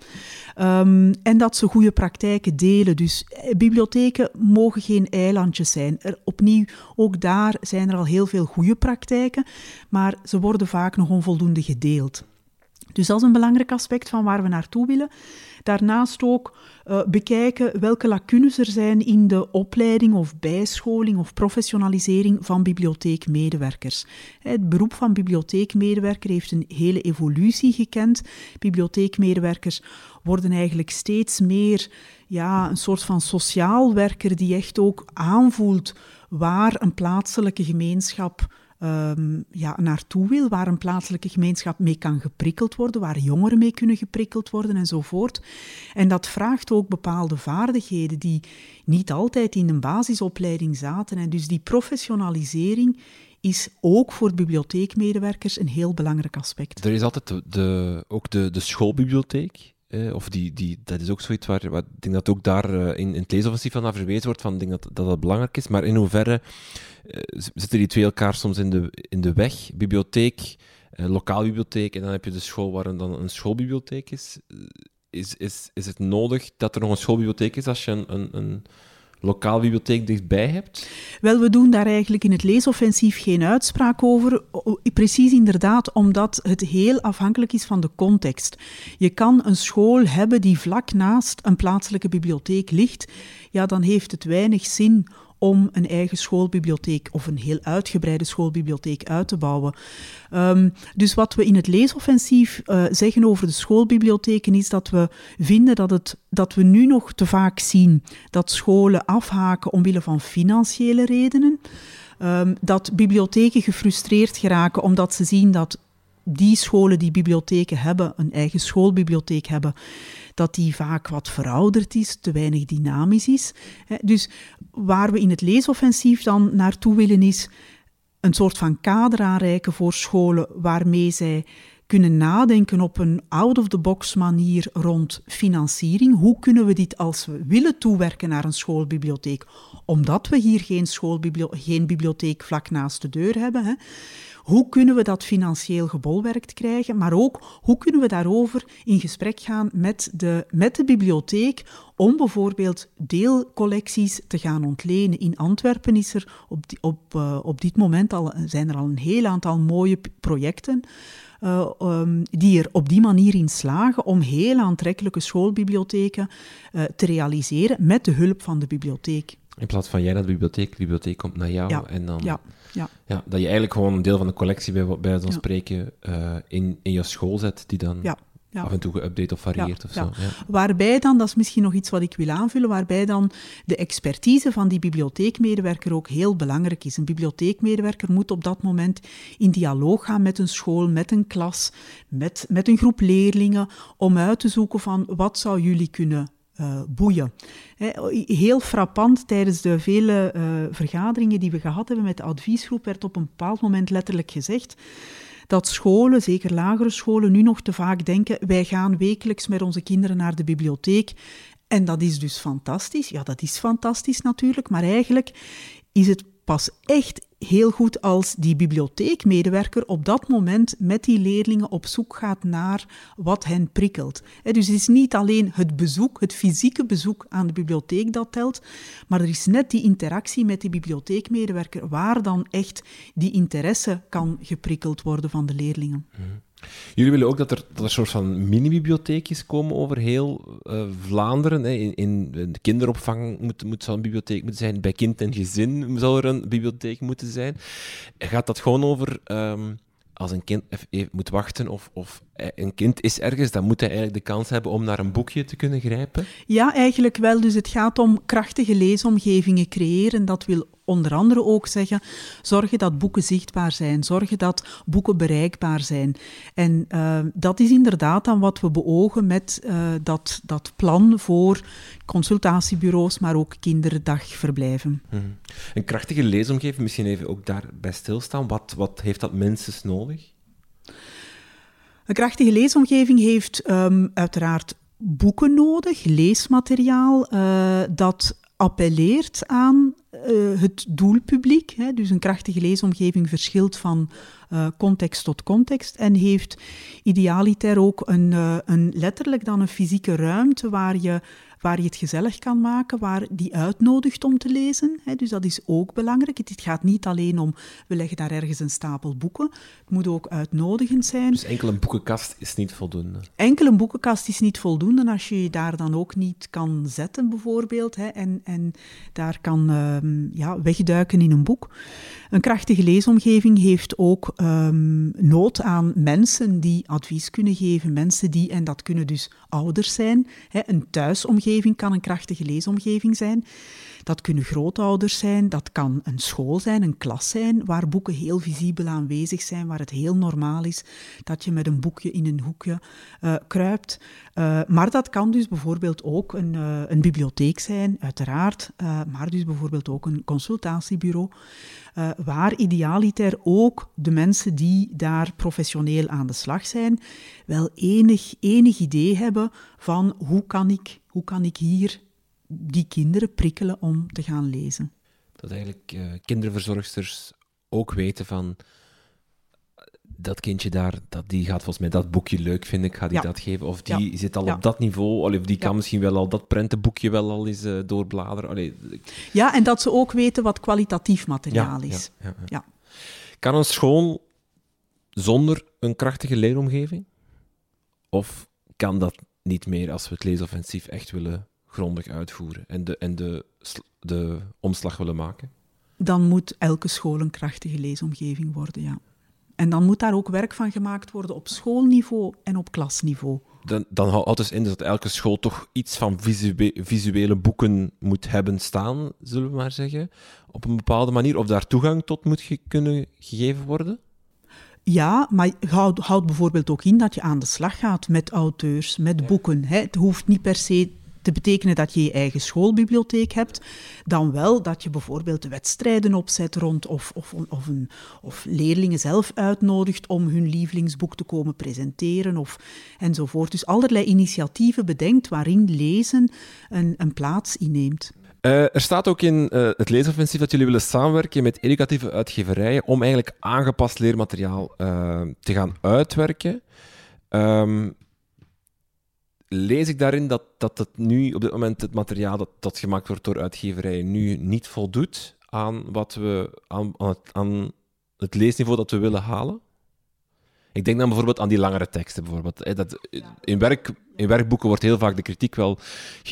Um, en dat ze goede praktijken delen. Dus eh, bibliotheken mogen geen eilandjes zijn. Er, opnieuw, ook daar zijn er al heel veel goede praktijken, maar ze worden vaak nog onvoldoende gedeeld. Dus dat is een belangrijk aspect van waar we naartoe willen. Daarnaast ook uh, bekijken welke lacunes er zijn in de opleiding of bijscholing of professionalisering van bibliotheekmedewerkers. Het beroep van bibliotheekmedewerker heeft een hele evolutie gekend. Bibliotheekmedewerkers worden eigenlijk steeds meer ja, een soort van sociaal werker die echt ook aanvoelt waar een plaatselijke gemeenschap um, ja, naartoe wil, waar een plaatselijke gemeenschap mee kan geprikkeld worden, waar jongeren mee kunnen geprikkeld worden enzovoort. En dat vraagt ook bepaalde vaardigheden die niet altijd in een basisopleiding zaten. En dus die professionalisering is ook voor bibliotheekmedewerkers een heel belangrijk aspect. Er is altijd de, ook de, de schoolbibliotheek. Eh, of die, die, dat is ook zoiets waar, ik denk dat ook daar uh, in, in het leesoffensief van naar verwezen wordt, van, ik denk dat, dat belangrijk is. Maar in hoeverre uh, zitten die twee elkaar soms in de, in de weg? Bibliotheek, lokaal bibliotheek, en dan heb je de school waar dan een schoolbibliotheek is. is, is, is het nodig dat er nog een schoolbibliotheek is als je een, een, een lokaal bibliotheek dichtbij hebt? Wel, we doen daar eigenlijk in het leesoffensief geen uitspraak over. Precies inderdaad omdat het heel afhankelijk is van de context. Je kan een school hebben die vlak naast een plaatselijke bibliotheek ligt. Ja, dan heeft het weinig zin om een eigen schoolbibliotheek of een heel uitgebreide schoolbibliotheek uit te bouwen. Um, dus wat we in het leesoffensief uh, zeggen over de schoolbibliotheken is dat we vinden dat, het, dat we nu nog te vaak zien dat scholen afhaken omwille van financiële redenen. Um, dat bibliotheken gefrustreerd geraken omdat ze zien dat die scholen die bibliotheken hebben, een eigen schoolbibliotheek hebben, dat die vaak wat verouderd is, te weinig dynamisch is. Dus waar we in het leesoffensief dan naartoe willen is een soort van kader aanreiken voor scholen waarmee zij kunnen nadenken op een out-of-the-box manier rond financiering. Hoe kunnen we dit als we willen toewerken naar een schoolbibliotheek, omdat we hier geen, geen bibliotheek vlak naast de deur hebben, hè, hoe kunnen we dat financieel gebolwerkt krijgen, maar ook hoe kunnen we daarover in gesprek gaan met de, met de bibliotheek om bijvoorbeeld deelcollecties te gaan ontlenen. In Antwerpen is er op, op, uh, op dit moment al, zijn er al een heel aantal mooie projecten. Uh, um, die er op die manier in slagen om heel aantrekkelijke schoolbibliotheken uh, te realiseren met de hulp van de bibliotheek. In plaats van jij naar de bibliotheek, de bibliotheek komt naar jou ja, en dan... Ja, ja. Ja, dat je eigenlijk gewoon een deel van de collectie, bij, bij zo'n spreken, uh, in, in je school zet, die dan ja. Ja. af en toe geüpdate of varieert of zo. Waarbij dan, dat is misschien nog iets wat ik wil aanvullen, waarbij dan de expertise van die bibliotheekmedewerker ook heel belangrijk is. Een bibliotheekmedewerker moet op dat moment in dialoog gaan met een school, met een klas, met, met een groep leerlingen, om uit te zoeken van wat zou jullie kunnen uh, boeien. heel frappant, tijdens de vele uh, vergaderingen die we gehad hebben met de adviesgroep, werd op een bepaald moment letterlijk gezegd dat scholen, zeker lagere scholen, nu nog te vaak denken: wij gaan wekelijks met onze kinderen naar de bibliotheek. En dat is dus fantastisch. Ja, dat is fantastisch natuurlijk, maar eigenlijk is het pas echt heel goed als die bibliotheekmedewerker op dat moment met die leerlingen op zoek gaat naar wat hen prikkelt. Dus het is niet alleen het bezoek, het fysieke bezoek aan de bibliotheek dat telt, maar er is net die interactie met die bibliotheekmedewerker waar dan echt die interesse kan geprikkeld worden van de leerlingen. Mhm. Jullie willen ook dat er, dat er een soort van mini-bibliotheekjes komen over heel uh, Vlaanderen. Hè. In, in, de kinderopvang moet, moet zo'n bibliotheek moeten zijn. Bij kind en gezin zou er een bibliotheek moeten zijn. Gaat dat gewoon over um, als een kind even moet wachten of, of een kind is ergens, dan moet hij eigenlijk de kans hebben om naar een boekje te kunnen grijpen? Ja, eigenlijk wel. Dus het gaat om krachtige leesomgevingen creëren. Dat wil onder andere ook zeggen, zorgen dat boeken zichtbaar zijn, zorgen dat boeken bereikbaar zijn. En uh, dat is inderdaad dan wat we beogen met uh, dat, dat plan voor consultatiebureaus, maar ook kinderdagverblijven. Hmm. Een krachtige leesomgeving, misschien even ook daarbij stilstaan. Wat, wat heeft dat minstens nodig? Een krachtige leesomgeving heeft um, uiteraard boeken nodig, leesmateriaal, uh, dat appelleert aan uh, het doelpubliek. Hè, dus een krachtige leesomgeving verschilt van uh, context tot context en heeft idealiter ook een, uh, een letterlijk dan een fysieke ruimte waar je waar je het gezellig kan maken, waar die uitnodigt om te lezen. Dus dat is ook belangrijk. Het gaat niet alleen om, we leggen daar ergens een stapel boeken. Het moet ook uitnodigend zijn. Dus enkel een boekenkast is niet voldoende? Enkel een boekenkast is niet voldoende als je je daar dan ook niet kan zetten, bijvoorbeeld. En, en daar kan um, ja, wegduiken in een boek. Een krachtige leesomgeving heeft ook um, nood aan mensen die advies kunnen geven. Mensen die, en dat kunnen dus ouders zijn, een thuisomgeving kan een krachtige leesomgeving zijn. Dat kunnen grootouders zijn, dat kan een school zijn, een klas zijn, waar boeken heel visibel aanwezig zijn, waar het heel normaal is dat je met een boekje in een hoekje uh, kruipt. Uh, maar dat kan dus bijvoorbeeld ook een, uh, een bibliotheek zijn, uiteraard, maar dus bijvoorbeeld ook een consultatiebureau, waar idealiter ook de mensen die daar professioneel aan de slag zijn, wel enig, enig idee hebben van hoe kan ik, hoe kan ik hier die kinderen prikkelen om te gaan lezen. Dat eigenlijk uh, kinderverzorgsters ook weten van dat kindje daar, dat, die gaat volgens mij dat boekje leuk vinden, ik ga die dat geven. Of die zit al op dat niveau, of die kan misschien wel al dat prentenboekje wel al eens uh, doorbladeren. Allee, ja, en dat ze ook weten wat kwalitatief materiaal is. Ja, Kan een school zonder een krachtige leeromgeving? Of kan dat niet meer als we het leesoffensief echt willen grondig uitvoeren en de, en de, de omslag willen maken? Dan moet elke school een krachtige leesomgeving worden, ja. En dan moet daar ook werk van gemaakt worden op schoolniveau en op klasniveau. Dan, dan houdt dus in dat elke school toch iets van visuele boeken moet hebben staan, zullen we maar zeggen, op een bepaalde manier, of daar toegang tot moet kunnen gegeven worden? Ja, maar houd, houd bijvoorbeeld ook in dat je aan de slag gaat met auteurs, met boeken. Hè. Het hoeft niet per se te betekenen dat je je eigen schoolbibliotheek hebt, dan wel dat je bijvoorbeeld de wedstrijden opzet rond of, of, of, een, of leerlingen zelf uitnodigt om hun lievelingsboek te komen presenteren of, enzovoort. Dus allerlei initiatieven bedenkt waarin lezen een, een plaats inneemt. Uh, er staat ook in uh, het leesoffensief dat jullie willen samenwerken met educatieve uitgeverijen om eigenlijk aangepast leermateriaal uh, te gaan uitwerken. Um, lees ik daarin dat, dat het nu op dit moment het materiaal dat, dat gemaakt wordt door uitgeverijen nu niet voldoet aan, wat we, aan, aan, het, aan het leesniveau dat we willen halen? Ik denk dan bijvoorbeeld aan die langere teksten. Bijvoorbeeld. Dat, in, werk, in werkboeken wordt heel vaak de kritiek wel...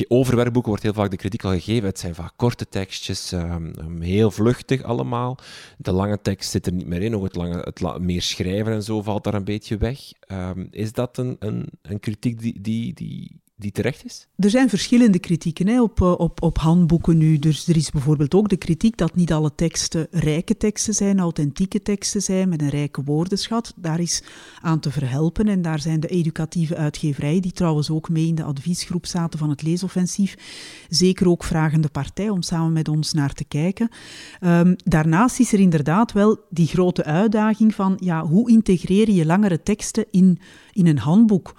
Over werkboeken wordt heel vaak de kritiek al gegeven. Het zijn vaak korte tekstjes, um, heel vluchtig allemaal. De lange tekst zit er niet meer in. Ook het, lange, het meer schrijven en zo valt daar een beetje weg. Um, is dat een, een, een kritiek die, die, die die terecht is? Er zijn verschillende kritieken hè, op, eh, op, op handboeken nu. Dus er is bijvoorbeeld ook de kritiek dat niet alle teksten rijke teksten zijn, authentieke teksten zijn met een rijke woordenschat. Daar is aan te verhelpen en daar zijn de educatieve uitgeverijen, die trouwens ook mee in de adviesgroep zaten van het leesoffensief, zeker ook vragende partij om samen met ons naar te kijken. Um, daarnaast is er inderdaad wel die grote uitdaging van ja, hoe integreer je langere teksten in, in een handboek?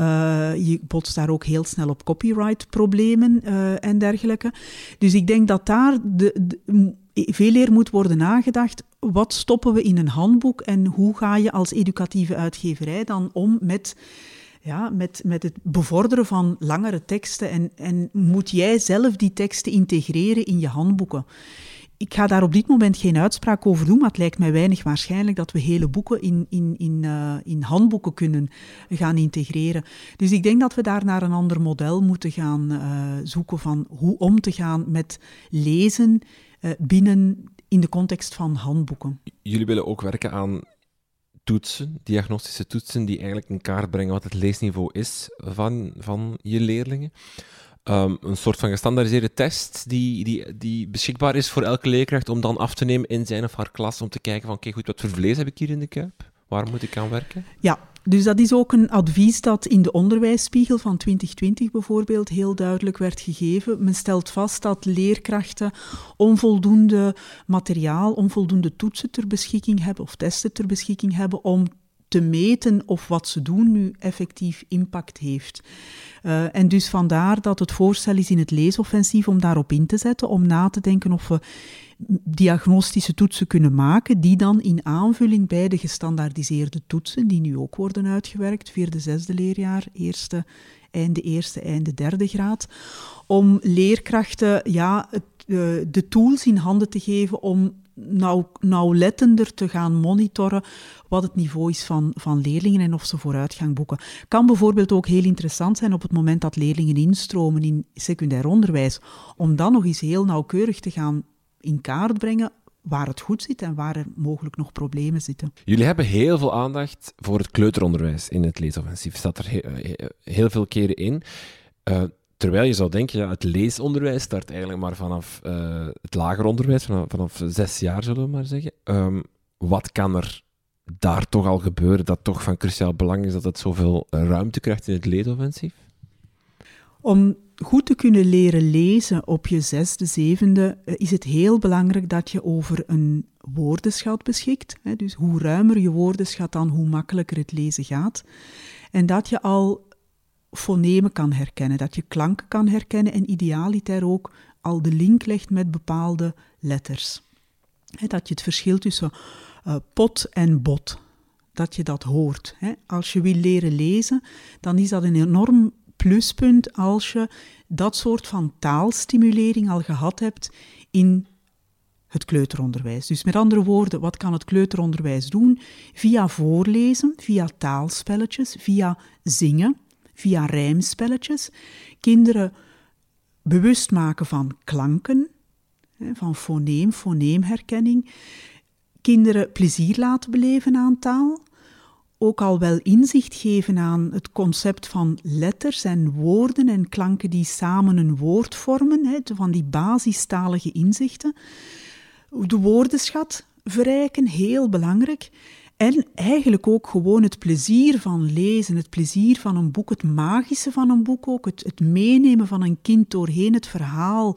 Uh, je botst daar ook heel snel op copyright-problemen uh, en dergelijke. Dus ik denk dat daar de, veel eer moet worden nagedacht. Wat stoppen we in een handboek en hoe ga je als educatieve uitgeverij dan om met ja, met, met het bevorderen van langere teksten en, en moet jij zelf die teksten integreren in je handboeken ik ga daar op dit moment geen uitspraak over doen, maar het lijkt mij weinig waarschijnlijk dat we hele boeken in, in, in, uh, in handboeken kunnen gaan integreren. Dus ik denk dat we daar naar een ander model moeten gaan uh, zoeken van hoe om te gaan met lezen uh, binnen in de context van handboeken. Jullie willen ook werken aan toetsen, diagnostische toetsen, die eigenlijk in kaart brengen wat het leesniveau is van, van je leerlingen. Um, een soort van gestandaardiseerde test die, die, die beschikbaar is voor elke leerkracht om dan af te nemen in zijn of haar klas om te kijken van, oké, goed, wat voor vlees heb ik hier in de kuip? Waar moet ik aan werken? Ja, dus dat is ook een advies dat in de onderwijsspiegel van 2020 bijvoorbeeld heel duidelijk werd gegeven. Men stelt vast dat leerkrachten onvoldoende materiaal, onvoldoende toetsen ter beschikking hebben of testen ter beschikking hebben om te meten of wat ze doen nu effectief impact heeft. Uh, en dus vandaar dat het voorstel is in het leesoffensief om daarop in te zetten, om na te denken of we diagnostische toetsen kunnen maken, die dan in aanvulling bij de gestandaardiseerde toetsen, die nu ook worden uitgewerkt, vierde, zesde leerjaar, eerste, einde eerste, einde derde graad, om leerkrachten ja, uh, de tools in handen te geven om nauw, nauwlettender te gaan monitoren wat het niveau is van, van leerlingen en of ze vooruitgang boeken. Kan bijvoorbeeld ook heel interessant zijn op het moment dat leerlingen instromen in secundair onderwijs, om dan nog eens heel nauwkeurig te gaan in kaart brengen waar het goed zit en waar er mogelijk nog problemen zitten. Jullie hebben heel veel aandacht voor het kleuteronderwijs in het leesoffensief. Staat er heel, veel keren in. Uh, Terwijl je zou denken, ja, het leesonderwijs start eigenlijk maar vanaf uh, het lager onderwijs, vanaf, vanaf, zes jaar zullen we maar zeggen. Um, wat kan er daar toch al gebeuren dat toch van cruciaal belang is dat het zoveel ruimte krijgt in het leesoffensief? Om goed te kunnen leren lezen op je zesde, zevende, eh, is het heel belangrijk dat je over een woordenschat beschikt. Dus hoe ruimer je woordenschat, dan hoe makkelijker het lezen gaat. En dat je al fonemen kan herkennen, dat je klanken kan herkennen en idealiter ook al de link legt met bepaalde letters. dat je het verschil tussen uh, pot en bot, dat je dat hoort. Als je wil leren lezen, dan is dat een enorm pluspunt als je dat soort van taalstimulering al gehad hebt in het kleuteronderwijs. Dus met andere woorden, wat kan het kleuteronderwijs doen? Via voorlezen, via taalspelletjes, via zingen, via rijmspelletjes. Kinderen bewust maken van klanken, van foneem, foneemherkenning. Kinderen plezier laten beleven aan taal. Ook al wel inzicht geven aan het concept van letters en woorden en klanken die samen een woord vormen, van die basistalige inzichten de woordenschat verrijken, heel belangrijk. En eigenlijk ook gewoon het plezier van lezen, het plezier van een boek, het magische van een boek ook, het, het meenemen van een kind doorheen het verhaal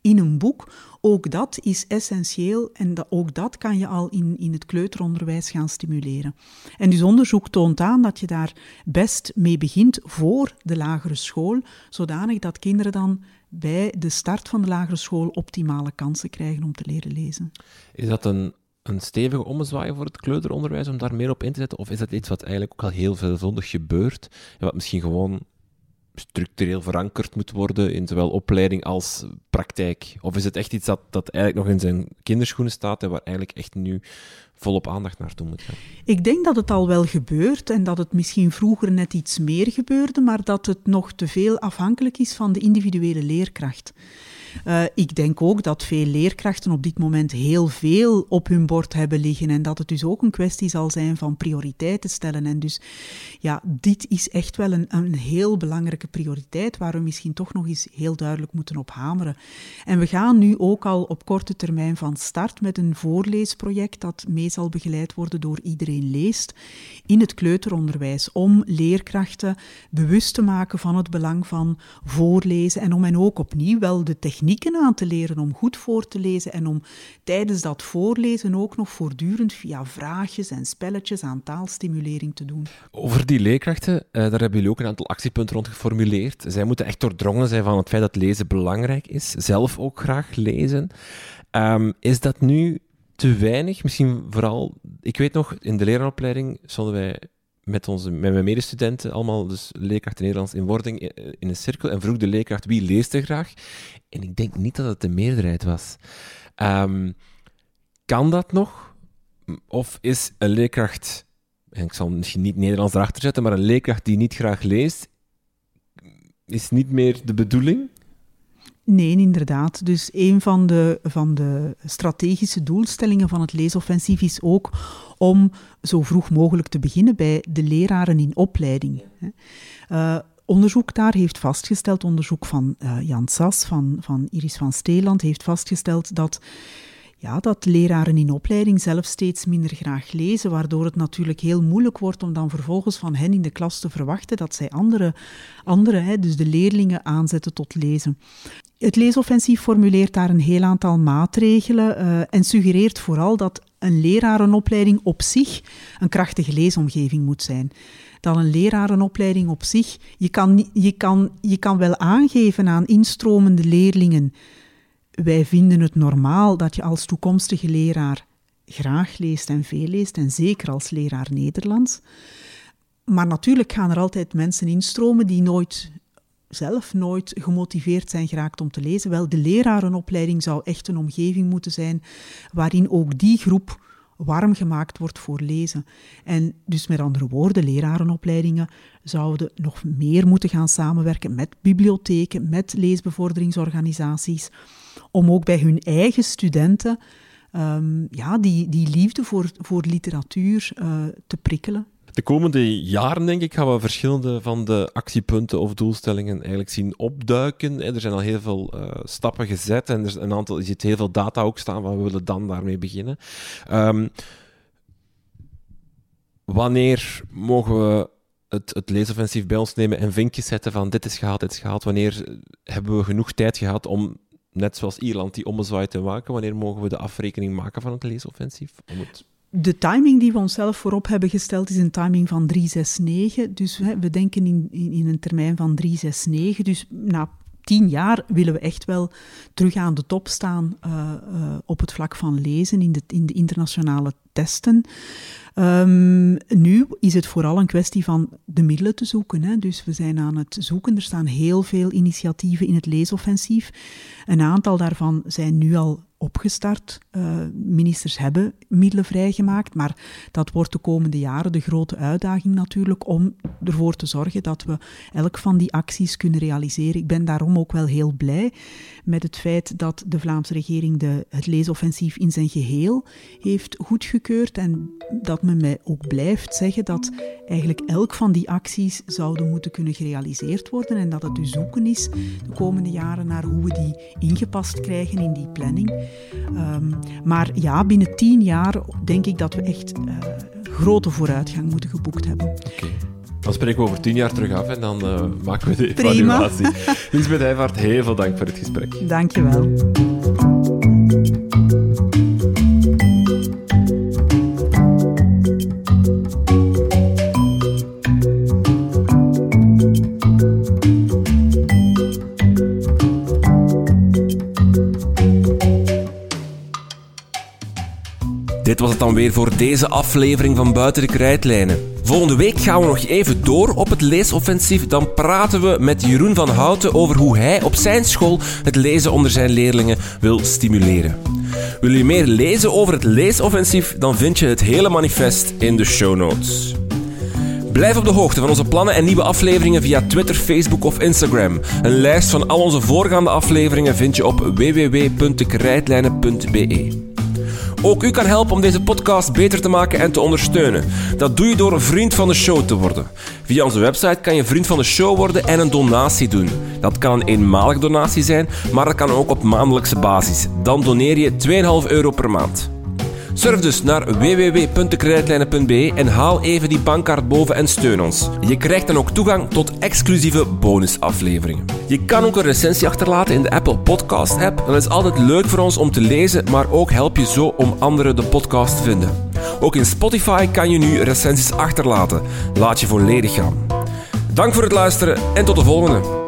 in een boek. Ook dat is essentieel en dat, ook dat kan je al in, in het kleuteronderwijs gaan stimuleren. En dus onderzoek toont aan dat je daar best mee begint voor de lagere school, zodanig dat kinderen dan bij de start van de lagere school optimale kansen krijgen om te leren lezen. Is dat een, een stevige ommezwaai voor het kleuteronderwijs om daar meer op in te zetten? Of is dat iets wat eigenlijk ook al heel veelvuldig gebeurt en wat misschien gewoon structureel verankerd moet worden in zowel opleiding als praktijk? Of is het echt iets dat, dat eigenlijk nog in zijn kinderschoenen staat en waar eigenlijk echt nu volop aandacht naartoe moet gaan? Ik denk dat het al wel gebeurt en dat het misschien vroeger net iets meer gebeurde, maar dat het nog te veel afhankelijk is van de individuele leerkracht. Uh, ik denk ook dat veel leerkrachten op dit moment heel veel op hun bord hebben liggen en dat het dus ook een kwestie zal zijn van prioriteiten stellen. En dus ja, dit is echt wel een, een heel belangrijke prioriteit waar we misschien toch nog eens heel duidelijk moeten op hameren. En we gaan nu ook al op korte termijn van start met een voorleesproject dat mee zal begeleid worden door Iedereen Leest in het kleuteronderwijs om leerkrachten bewust te maken van het belang van voorlezen en om hen ook opnieuw wel de techniek technieken aan te leren om goed voor te lezen en om tijdens dat voorlezen ook nog voortdurend via vraagjes en spelletjes aan taalstimulering te doen. Over die leerkrachten, uh, daar hebben jullie ook een aantal actiepunten rond geformuleerd. Zij moeten echt doordrongen zijn van het feit dat lezen belangrijk is, zelf ook graag lezen. Um, is dat nu te weinig? Misschien vooral, ik weet nog, in de leraaropleiding stonden wij met, onze, met mijn medestudenten, allemaal dus leerkrachten Nederlands in wording, eh, in een cirkel en vroeg de leerkracht wie leest er graag. En ik denk niet dat het de meerderheid was. Um, kan dat nog? Of is een leerkracht, en ik zal misschien niet Nederlands erachter zetten, maar een leerkracht die niet graag leest, is niet meer de bedoeling? Nee, inderdaad. Dus een van de, van de strategische doelstellingen van het leesoffensief is ook om zo vroeg mogelijk te beginnen bij de leraren in opleiding. Uh, onderzoek daar heeft vastgesteld, onderzoek van uh, Jan Sas, van, van Iris van Steeland, heeft vastgesteld dat ja, dat leraren in opleiding zelf steeds minder graag lezen, waardoor het natuurlijk heel moeilijk wordt om dan vervolgens van hen in de klas te verwachten dat zij andere, andere hè, dus de leerlingen aanzetten tot lezen. Het leesoffensief formuleert daar een heel aantal maatregelen uh, en suggereert vooral dat een lerarenopleiding op zich een krachtige leesomgeving moet zijn. Dat een lerarenopleiding op zich, je kan, je kan, je kan wel aangeven aan instromende leerlingen wij vinden het normaal dat je als toekomstige leraar graag leest en veel leest, en zeker als leraar Nederlands. Maar natuurlijk gaan er altijd mensen instromen die nooit zelf nooit gemotiveerd zijn geraakt om te lezen. Wel, de lerarenopleiding zou echt een omgeving moeten zijn waarin ook die groep warm gemaakt wordt voor lezen. En dus met andere woorden, lerarenopleidingen zouden nog meer moeten gaan samenwerken met bibliotheken, met leesbevorderingsorganisaties, om ook bij hun eigen studenten um, ja, die, die liefde voor, voor literatuur uh, te prikkelen. De komende jaren, denk ik, gaan we verschillende van de actiepunten of doelstellingen eigenlijk zien opduiken. Er zijn al heel veel uh, stappen gezet en er is een aantal, je ziet heel veel data ook staan van we willen dan daarmee beginnen. Um, wanneer mogen we het, het leesoffensief bij ons nemen en vinkjes zetten van dit is gehaald, dit is gehaald? Wanneer hebben we genoeg tijd gehad om net zoals Ierland, die ommezwaai te maken? Wanneer mogen we de afrekening maken van het leesoffensief? Om het... De timing die we onszelf voorop hebben gesteld is een timing van 369. Dus we denken in, in, in een termijn van 369. Dus na tien jaar willen we echt wel terug aan de top staan op het vlak van lezen in de, in de internationale testen. Um, nu is het vooral een kwestie van de middelen te zoeken. Hè. Dus we zijn aan het zoeken. Er staan heel veel initiatieven in het leesoffensief. Een aantal daarvan zijn nu al opgestart. Uh, ministers hebben middelen vrijgemaakt, maar dat wordt de komende jaren de grote uitdaging natuurlijk om ervoor te zorgen dat we elk van die acties kunnen realiseren. Ik ben daarom ook wel heel blij met het feit dat de Vlaamse regering de, het leesoffensief in zijn geheel heeft goedgekeurd en dat men mij ook blijft zeggen dat eigenlijk elk van die acties zouden moeten kunnen gerealiseerd worden en dat het dus zoeken is de komende jaren naar hoe we die ingepast krijgen in die planning. Um, maar ja, binnen tien jaar denk ik dat we echt uh, grote vooruitgang moeten geboekt hebben. Okay. Dan spreken we over tien jaar terug af en dan uh, maken we de evaluatie. Lisbeth Heijvaart, heel veel dank voor het gesprek. Dank je wel. Dit was het dan weer voor deze aflevering van Buiten de Krijtlijnen. Volgende week gaan we nog even door op het leesoffensief. Dan praten we met Jeroen van Houten over hoe hij op zijn school het lezen onder zijn leerlingen wil stimuleren. Wil je meer lezen over het leesoffensief? Dan vind je het hele manifest in de show notes. Blijf op de hoogte van onze plannen en nieuwe afleveringen via Twitter, Facebook of Instagram. Een lijst van al onze voorgaande afleveringen vind je op www.dekrijtlijnen.be. Ook u kan helpen om deze podcast beter te maken en te ondersteunen. Dat doe je door een vriend van de show te worden. Via onze website kan je vriend van de show worden en een donatie doen. Dat kan een eenmalige donatie zijn, maar dat kan ook op maandelijkse basis. Dan doneer je 2,5 euro per maand. Surf dus naar www.kredietlijnen.be en haal even die bankkaart boven en steun ons. Je krijgt dan ook toegang tot exclusieve bonusafleveringen. Je kan ook een recensie achterlaten in de Apple Podcast app. Dat is altijd leuk voor ons om te lezen, maar ook help je zo om anderen de podcast te vinden. Ook in Spotify kan je nu recensies achterlaten. Laat je volledig gaan. Dank voor het luisteren en tot de volgende.